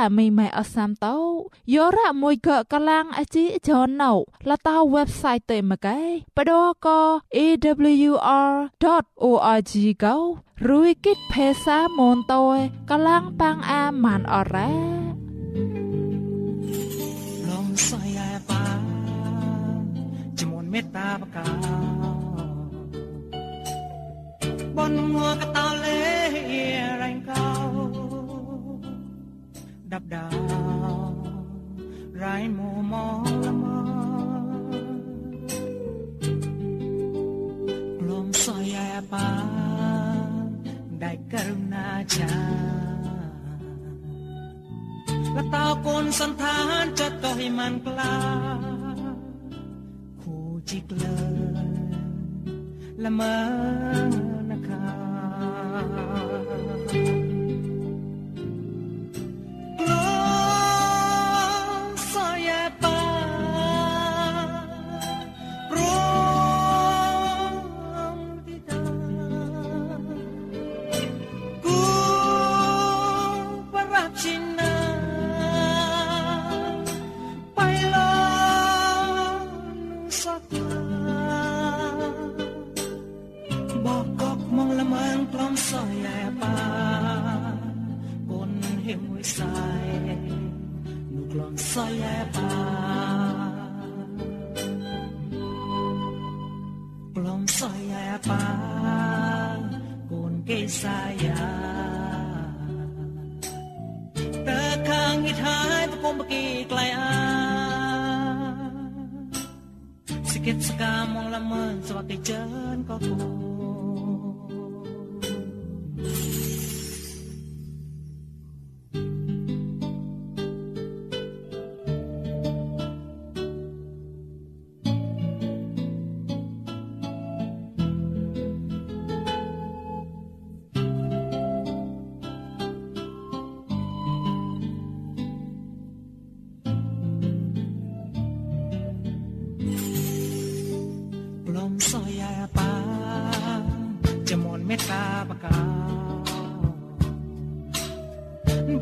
តែមីម៉ែអសាមតោយោរ៉ាមួយកកឡាំងអជីចនណៅលតា website ទេមកែបដក awr.org កោរួយគិតភាសាមនតោកឡាំងប៉ាំងអាម៉ានអរ៉ាលំសយ៉ាប៉ាចមុនមេតាបកាបនងัวកតោលេរ៉ៃកោ ดับดาวไรมัวมอละมกลมสอยแย่ปาได้กรุณาจาและตาคนสันทานจะต่อให้มันกล้าคู่จิกเลยละเมอนะคะ Belum saya paham pun saya Dekang ithai tepung bagi kelayan Sikit sekamong lamun sebagai jen kau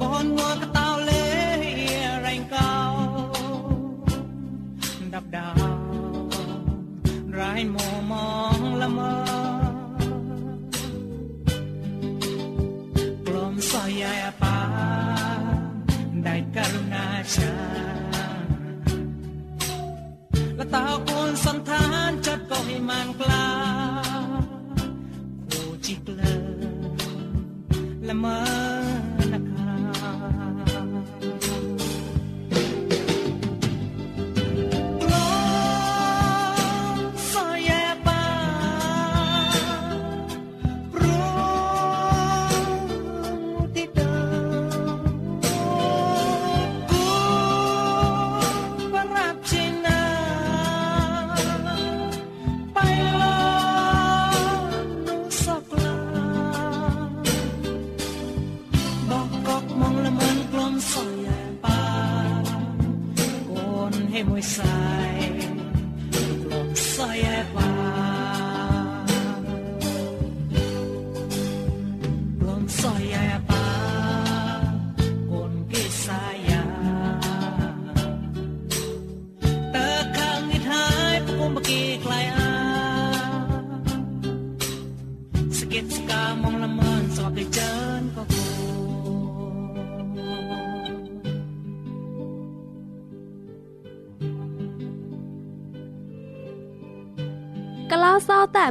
បនងកតោលេរែងកោដាប់ដាវរៃមមងល្មើព្រមសាយាប៉ាได้กรุณาชาและตาคนสันทานจัดก็ให้มันกล้าโคจิกเลละเมอ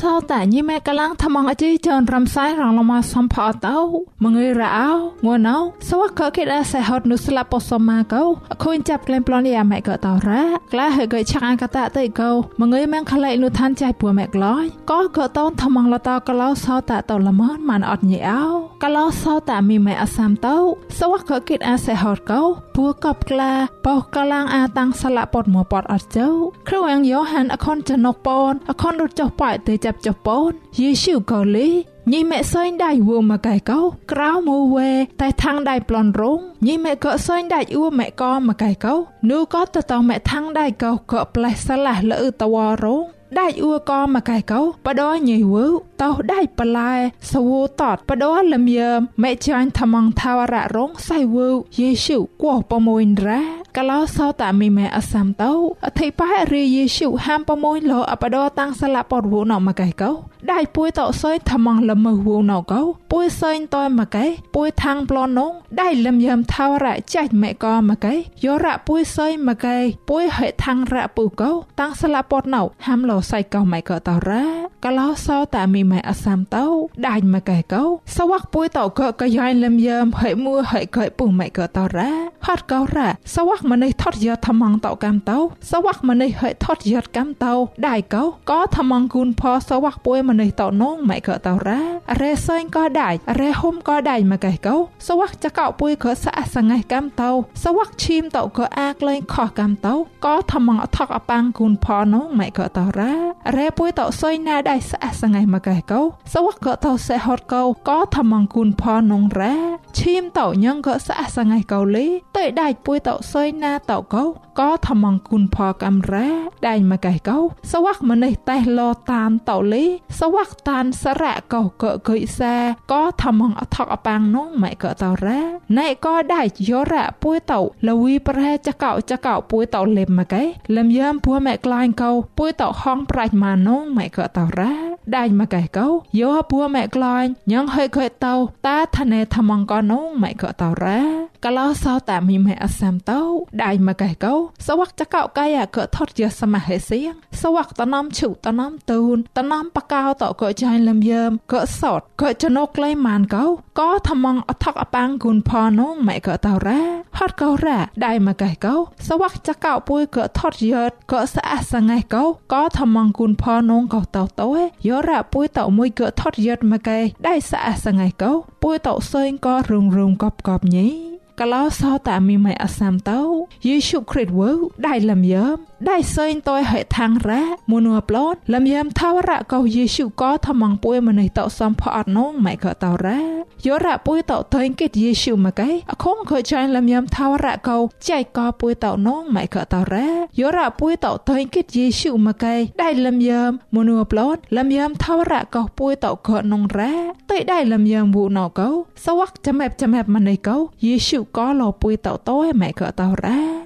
សោតាញីម៉ែកលាំងថ្មងអជីចនរំសាយរងលមសំផអតោមងើយរអោងួនោសវកកេដាសេហតនុស្លាពសមាកោអខូនចាប់ក្លែងប្លន់យ៉ាម៉ែកតោរ៉ាក្លាហេកឆាងកតាតៃកោមងើយម៉ែខឡៃនុឋានចៃពួម៉ែក្លោយកោកតនថ្មងលតកលោសោតាតលមនម៉ានអត់ញីអោកលោសោតាមីម៉ែអសាមតោសវកកេដាសេហតកោពួកបក្លាបោកលាំងអាតាំងស្លាពតមួពតអត់ចៅគ្រូអងយ៉ូហានអខុនចណុកពនអខុនរត់ចុះប៉ៃទៅចាប់ចុះពនយេស៊ូកូលីញីម៉ែសើញដៃវូមកកែកោក្រៅមកវេតែថាំងដៃប្លន់រងញីម៉ែក៏សើញដៃអ៊ូម៉ែក៏មកកែកោនូក៏តតម៉ែថាំងដៃកោក៏ផ្លេះស្លាស់លឺតវរងដៃអ៊ូក៏មកកែកោបដញីវូតោដៃប្លែសវូតតបដលមៀមម៉ែចាញ់ថ្មងថាវរៈរងសៃវូយេស៊ូគោប្រមួយរ៉ា កលោសោតាមីម៉ែអសាំតោអធិបៃរីយេស៊ូហាមប្រមួយលោអបដតាំងស្លាពតវូណមកកែកោ ដៃពួយតោសើយថ្មងលមវូណកោពួយសើញតយមកកែពួយថាំងប្លនងដៃលមយមថាវរៈចាច់ម៉ែក៏មកកែយោរៈពួយសើយមកកែពួយហេថាំងរៈពុកោតាំងស្លាពតណៅហាមលោសៃកោម៉ែក៏តរ៉ាកលោសោតាមីម៉ែអសាំតោដៃមកកែកោសវ័កពួយតោក៏កយ៉ៃលមយមហេមួហេកែពុម៉ែក៏តរ៉ាហត់កោរ៉ាសវ័កម្នេះថត់យថ្មងតោកំតោសវ័កម្នេះហេថត់យកំតោដៃកោក៏ថ្មងគូនផសវ័កពួយម្នេះតោនងម៉ែក៏តរ៉ារ៉េសែងក៏ដៃរ៉េហុំក៏ដៃមកកែកោសវ័កចកោពួយក៏ស្អាសងៃកំតោសវ័កឈីមតោក៏អាក្លែងខោះកំតោក៏ថ្មងអថកអប៉ាំងគូនផនងម៉ែក៏តរ៉ារ៉េពួយតោសុយណាដៃស្អាសងៃមកកែកោសវ័កក៏តោសេហតកោក៏ថ្មងគូនផនងរ៉ាឈីមតោញងក៏ស្អាសងៃកោលីតើដៃពួយតោសុយណាតោកោ ក៏ថ្មងគូនផកំរ៉ាដៃមកកែកោសវ័កម្នេះតែលោតាមតោលីសវ័កតានសារៈកោក៏កុយសាក៏ថ្មងអថកអប៉ាំងនងម៉ែក៏តរ៉ាណៃក៏ដៃយោរៈពួយតោលវីប្រែចកោចកោពួយតោលេមមកកែលំយ៉ាមពួម៉ែក្លាញ់កោពួយតោហងប្រាច់ម៉ានងម៉ែក៏តរ៉ាដៃមកកែកោយោពួម៉ែក្លាញ់ញងហេកែតោតាថណេថ្មងក៏នងម៉ែក៏តរ៉ាកលោសោតាមីម៉ែអសាំតោដៃមកកែកោសវ័កចកោកាយក៏ថត់ជាសមហេសៀងសវ័កតនំឈុតនំទូនតនំបកោតក៏ចាញ់លំយើមក៏សតក៏ចណុកក្លែម៉ានកោក៏ថ្មងអថកអប៉ាំងគុនផនងម៉ែក៏តរ៉ាហត់កោរ៉ាដៃមកកែកោសវ័កចកោពួយក៏ថត់យត់ក៏ស្អាសងៃកោក៏ថ្មងគុនផនងក៏តោតោយោរ៉ាពួយតមួយក៏ថត់យត់មកកែដៃស្អាសងៃកោពួយតសើញក៏រងរងកបកបញី កលោសោតាមីម៉ៃអសាំតោយេស៊ូគ្រីស្ទវើដៃលំយើមដៃសើញតយហេថាំងរ៉ាមួនួប្លូតលំយ៉ាំថាវរៈកោយេស៊ូក៏ថ្មងពួយម្នេះតសំផអត់នងម៉ែក៏តរ៉ាយោរៈពួយតតេងគិតយេស៊ូមកៃអខងខចាញ់លំយ៉ាំថាវរៈកោចៃក៏ពួយតនងម៉ែក៏តរ៉ាយោរៈពួយតតេងគិតយេស៊ូមកៃដៃលំយ៉ាំមួនួប្លូតលំយ៉ាំថាវរៈកោពួយតក៏នងរ៉ាតេដៃលំយ៉ាំវូណកោសវ័កចាំែបចាំែបម្នេះកោយេស៊ូក៏លោពួយតតម៉ែក៏តរ៉ា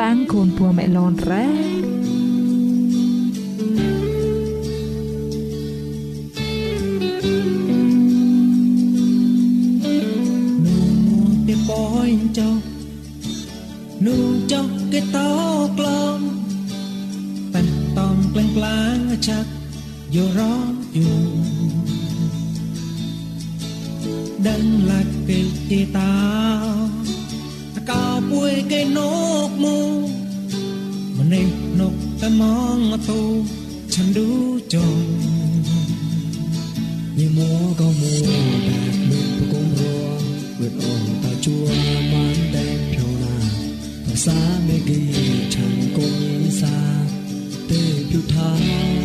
តាំងគូនពួមេឡនរ៉ាចុះនោះចុះគេតោក្លងប៉ែនតងក្លែងក្លាងចាក់យោរំយូដឹងឡាក់គេទីតោត កោពួយគេនកមកម្នេះនកតែมองមកទូฉันดูจองนี่มัวก็มัวแต่มือประกงรัวเปิดออกตาจัวมันแดงเพียวนาภาษาเมกีฉันกงยิงสาเตผิวทาง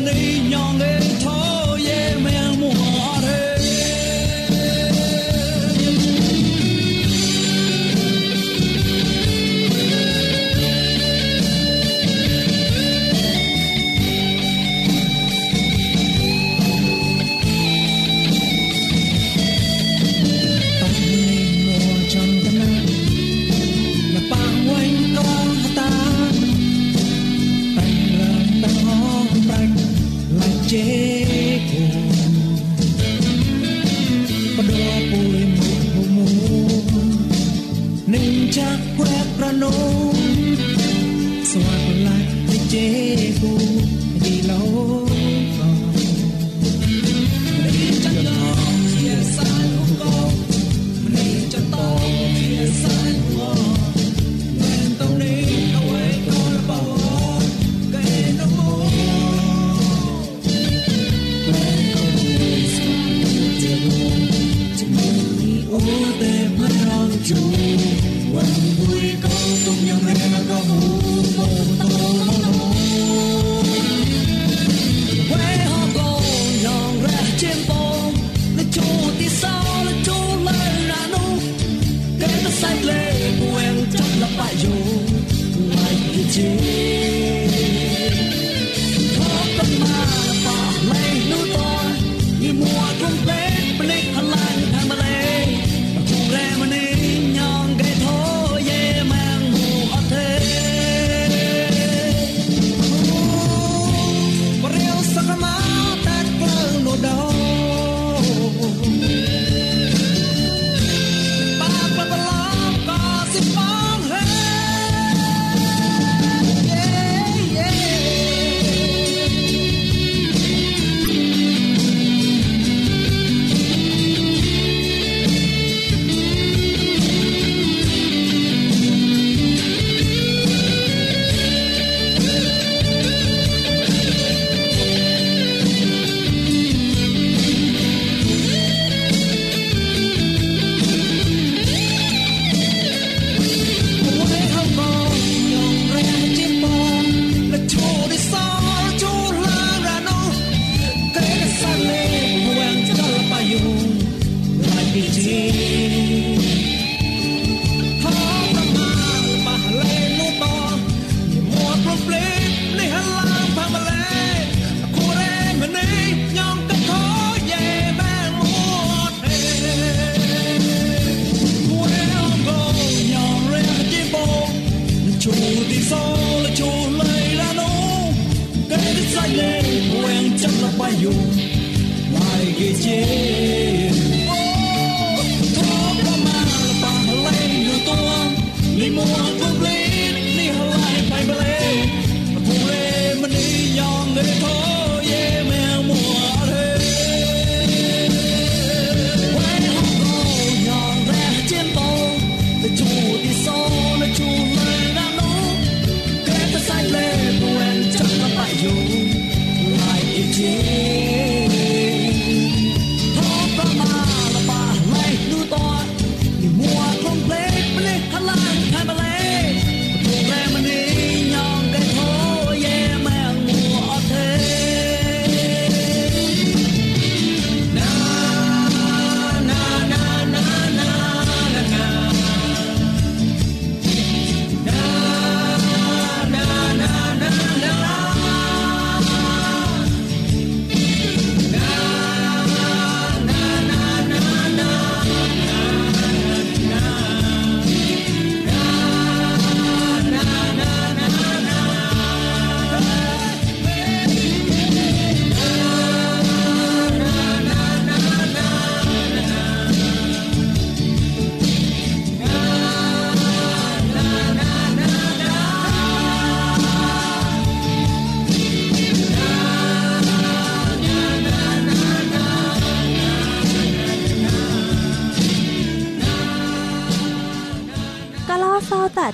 rê mà đi nhong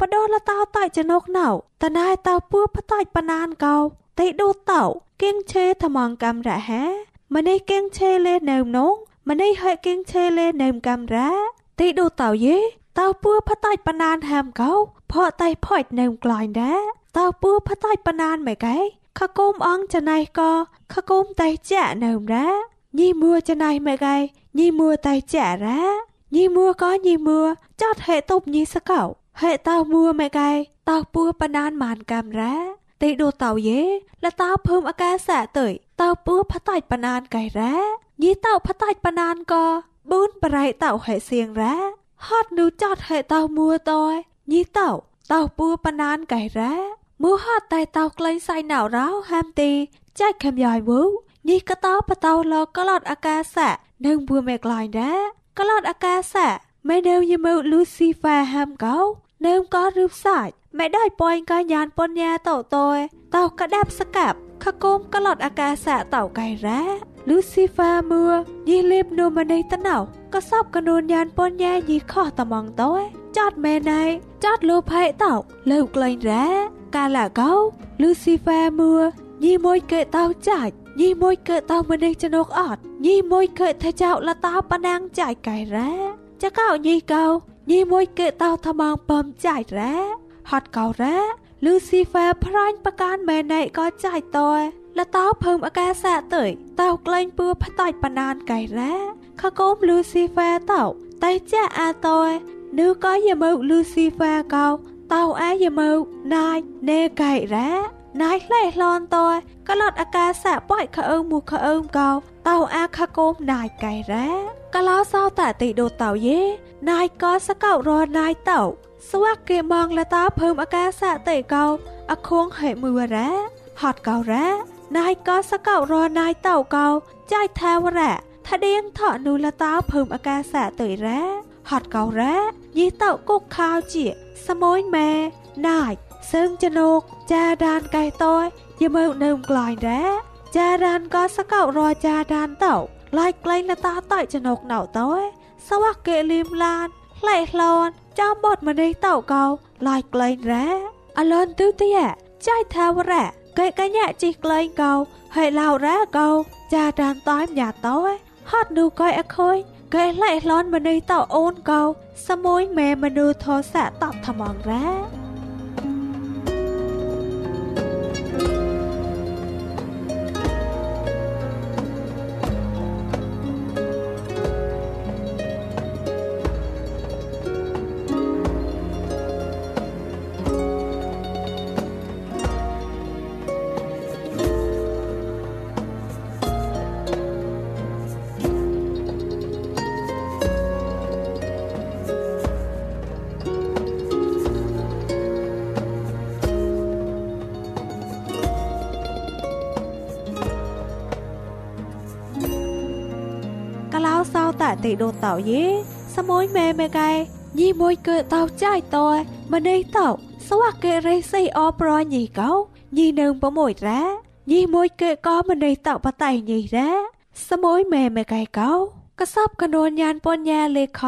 បដោះលតៅតៃចណុកណៅតណៃតៅពូបតៃបណានកោទីដូតៅគៀងឆេថ្មងកំរហេម្នេះគៀងឆេលេនៅនងម្នេះហើយគៀងឆេលេនៅកំរ៉ាទីដូតៅយេតៅពូបតៃបណានហាមកោផោតៃផោចនៅក្លាញ់ដែរតៅពូបតៃបណានម៉េកែខកុំអងចណៃក៏ខកុំតៃចាក់នៅរ៉ាញីមួចណៃម៉េកែញីមួតៃចាក់រ៉ាញីមួក៏ញីមួចតហេតុបញីសកោ ហេតៅមួម៉ែកែតៅពួបណានម៉ានកាមរ៉ាទីដូតៅយេលតៅភើមអាកាសៈទៅតៅពួផតាច់បណានកែរ៉ាញីតៅផតាច់បណានក៏បូនបរៃតៅហេសៀងរ៉ាហត់នូចតហេតៅមួតយញីតៅតៅពួបណានកែរ៉ាមួហត់តែតៅក្លែងសៃណៅរោហាមទីចែកខំយ៉យវូញីកតៅបតៅលកឡតអាកាសៈនឹងបួមេក្លាញ់ដែរក្លត់អាកាសៈ មេនៅយមើលូស៊ីហ្វាហាំកោនៅក៏រូបសាច់មេដៃប៉យកាញានពញ្ញាតោតយតោកដាប់សកាប់ខកុំក្លត់អាកាសៈតោកៃរ៉ាលូស៊ីហ្វាមួយីលេបនូម៉ណៃតណៅក៏សពកនូនញានពញ្ញាយីខោះតម៉ងតយចតមេណៃចតលោផៃតោលើក្លែងរ៉ាកាឡាកោលូស៊ីហ្វាមួយីមួយកែតោចាច់ញីមួយកើតោម្នេះចណុកអត់ញីមួយកើថាចៅលតោប៉ណាងចាយកៃរ៉ា ចកោញីកោញីមួយកើតោថ្មងបំចាយរ៉ាហត់កោរ៉ាលូស៊ីហ្វាប្រាញ់ប្រកានមែនណៃក៏ចាយតយលតោភើមអាកាសៈទៅតោក្លែងពឿផ្តាច់ប៉ណានកៃរ៉ាខកុំលូស៊ីហ្វាតោតែចាអាតយぬក៏យមើលូស៊ីហ្វាកោតោអាយមើណាយណេកៃរ៉ាណៃផ្លែឡនតយក្លត់អាកាសៈប៉ៃខអើមមកខអើមកោតៅអាខកុំណៃកៃរ៉ា ក្លោសោតតិដូតៅយេណៃក៏សកោរណៃតៅស្វាក់គេมองលតាភើមអាកាសៈតិកោអខងហេមឺរ៉ាហត់កោរ៉ាណៃក៏សកោរណៃតៅកោចាយថាវរ៉ាថាដៀងថនុលតាភើមអាកាសៈតិរ៉ាហត់កោរ៉ាយីតៅគុកខោជាសមួយម៉ែណៃសឹងចណោកចាដានកែតយយមើនៅក្លាញ់រ៉ាចាដានក៏សកោរចាដានតោ ឡាយក្លែងលតាតៃចណោកណៅតយសវៈកេលីមឡានផ្លែឡនចាំបត់ម្នេះតោកោឡាយក្លែងរ៉ាអលនទឺទីចៃថាវរ៉ាកែកញ្ញាជីក្លែងកោហើយឡៅរ៉ាកោចាដានតៃញ៉ាតយហត់នូកយអខុយកែឡៃឡនម្នេះតោអូនកោសមួយម៉ែមនុធោសៈតបថ្មងរ៉ាប តាទីដូតោយេសមួយមេមេកែញីមួយគឺតោចាយតោម្នេះតោស្វាកេរេសៃអប្រញីកោញីនៅប្រមួយរ៉ាញីមួយគឺក៏ម្នេះតោបតៃញីរ៉ាសមួយមេមេកែកោកសបកនួនញានពញ្ញាលេខ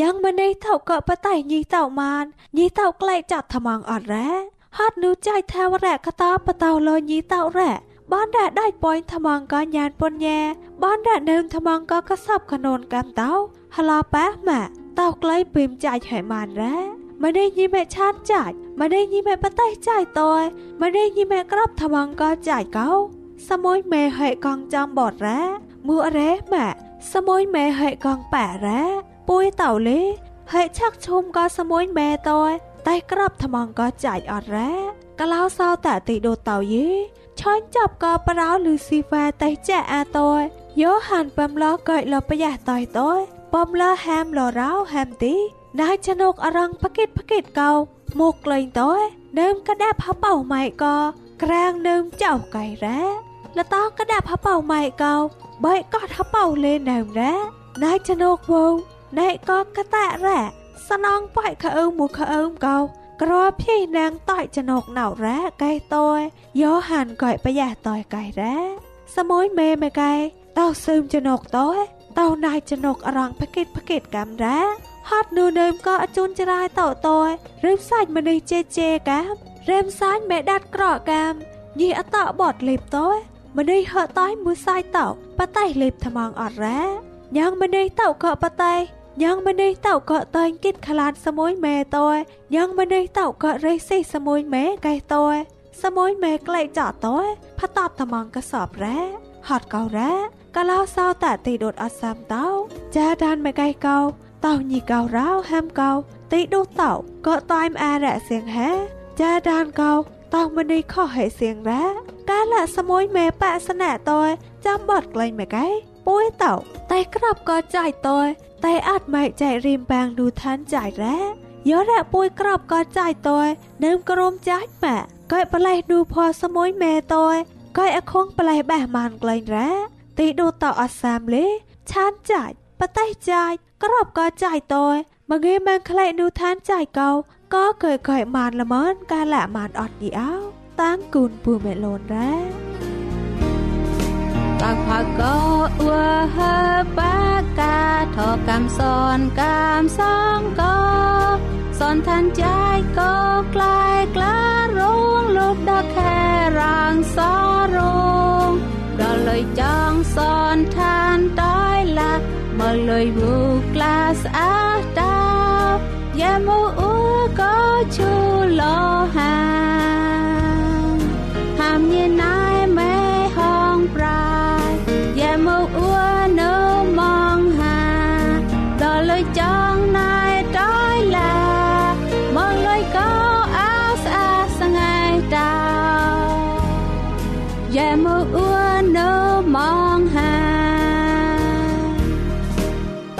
យ៉ាងម្នេះថោក៏បតៃញីតោមានញីតោក្លែកចាត់ថ្មងអត់រ៉ាហត់នូចាយថាវរៈកតោបតោលញីតោរ៉ា បានដាក់ដៃប៉ុយថ្មងក៏ញានពញ្ញាបានដាក់នៅថ្មងក៏កសបកនួនកំតោហឡប៉ះម៉ាតោក្លែពីមចាច់ឲ្យបានរ៉ាម្នេះញីមេឆានចាច់ម្នេះញីមេបតៃចាច់តើម្នេះញីមេក្របថ្មងក៏ចាច់កោសមួយមេហេកងចំបតរ៉ាមួរ៉េម៉ាសមួយមេហេកងប៉ារ៉ាពួយតោលេហេឆាក់ឈុំក៏សមួយមេតើតែក្របថ្មងក៏ចាច់អត់រ៉ាកឡៅសោតទីដូតោយេ ឆាញ់ចាប់ក៏ប្រោលូស៊ីហ្វាតេចាអាតយយោហានពំឡោកុយលបយ៉ាតយតយពំឡោហាមលរោហាមទីដៃចណុកអរងផកិតផកិតកោមកលេងតយដើមកដាប់ហបអោម៉ៃកោក្រាងដើមចៅកៃរ៉ាលតោកដាប់ហបអោម៉ៃកោបៃកោហបអោលេដើមរ៉ាដៃចណុកវងណៃកោកតារ៉ាសណងប៉ៃខើមមកខើមកោ มหมูขะเอิมเกากรอพี่นางต่อยจนกเหนาแร้ไก่ตอยยอหันก่อยประหยัดต่อยไก่แร้สมอยเมไม่ไก่เต้าซึมจนกต้อยเต้านายจนกอรังพะกิดพะกิดกำแร้ฮอดนูเนิมก็อจุนจรายเต่าตอยริมสายมันในเจเจกำเริ่มซ้ายแม่ดัดกรอกำยีอตะบอดเล็บต้อยมันในเหอะต้อยมือซ้ายเต่าปะไตเล็บทมังอดแร้ยังมันในเต่าเกาะปะไต យ៉ាងម៉េចតោក៏តែងគិតខ្លាចសមួយម៉ែតោយ៉ាងម៉េចតោក៏រេះសេះសមួយម៉ែកែតោសមួយម៉ែក្លែកចោតោផតបតាមងកសបរ៉ាហត់កោរ៉ាកាលោសោតាទីដូតអសាមតោចាដានម៉ែកែកោតោញីកោរោហាំកោទីដូតោក៏តាមអារៈសៀងហេចាដានកោតោម៉េចខោហេសៀងរ៉ាកាលៈសមួយម៉ែបាសណាតោចាំបត់ក្លែងម៉ែកែ ពួយតោតែក្របក៏ចាយតើតែអត់ម៉ែចែករៀមបាំងឌូឋានចាយរ៉ាយោរ៉ាពួយក្របក៏ចាយតើនឹមក្រមចាច់ម៉ាកែប្លេះឌូផសមួយម៉ែតើកែអខងប្លេះបះម៉ានក្លែងរ៉ាទីឌូតអសាមលេឆានចាច់បតេះចាច់ក្របក៏ចាយ តើមកងេម៉ានក្លែឌូឋានចាយកោក៏កែកែម៉ានល្មនកាលាម៉ានអត់ឌីអោតាមគូនពូមេឡូនរ៉ាបាក់ផាកោអ៊ូហើបាកាថោកំសនកំសងកោសនឋានចាយកោក្លាយក្លារងលុបដកខែរាងសរងដល់លុយចងសនឋានតៃឡាមកលុយវូក្លាស្អាតាយ៉ាមូអ៊ូកោជូឡោហាហាមញេណាយម៉ែហងប្រាយ៉ា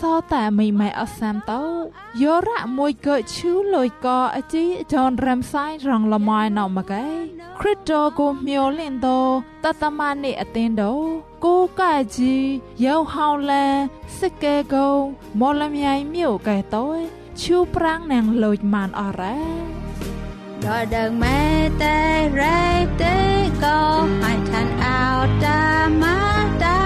សោតែមីម៉ែអសាមទៅយោរ៉ាមួយកើឈូលុយក៏ជីដនរាំសាយរងលមៃណោមកែគ្រិតតូគូញោលិនទៅតតមនេះអទិនទៅគូកាច់ជីយងហောင်းលានសិគែគងមលមៃញៀវកែទៅឈូប្រាំងណាងលូចម៉ានអរ៉ាដល់ដឹងមែតែរ៉េតេក៏អាចឋានអោតាម៉ាតា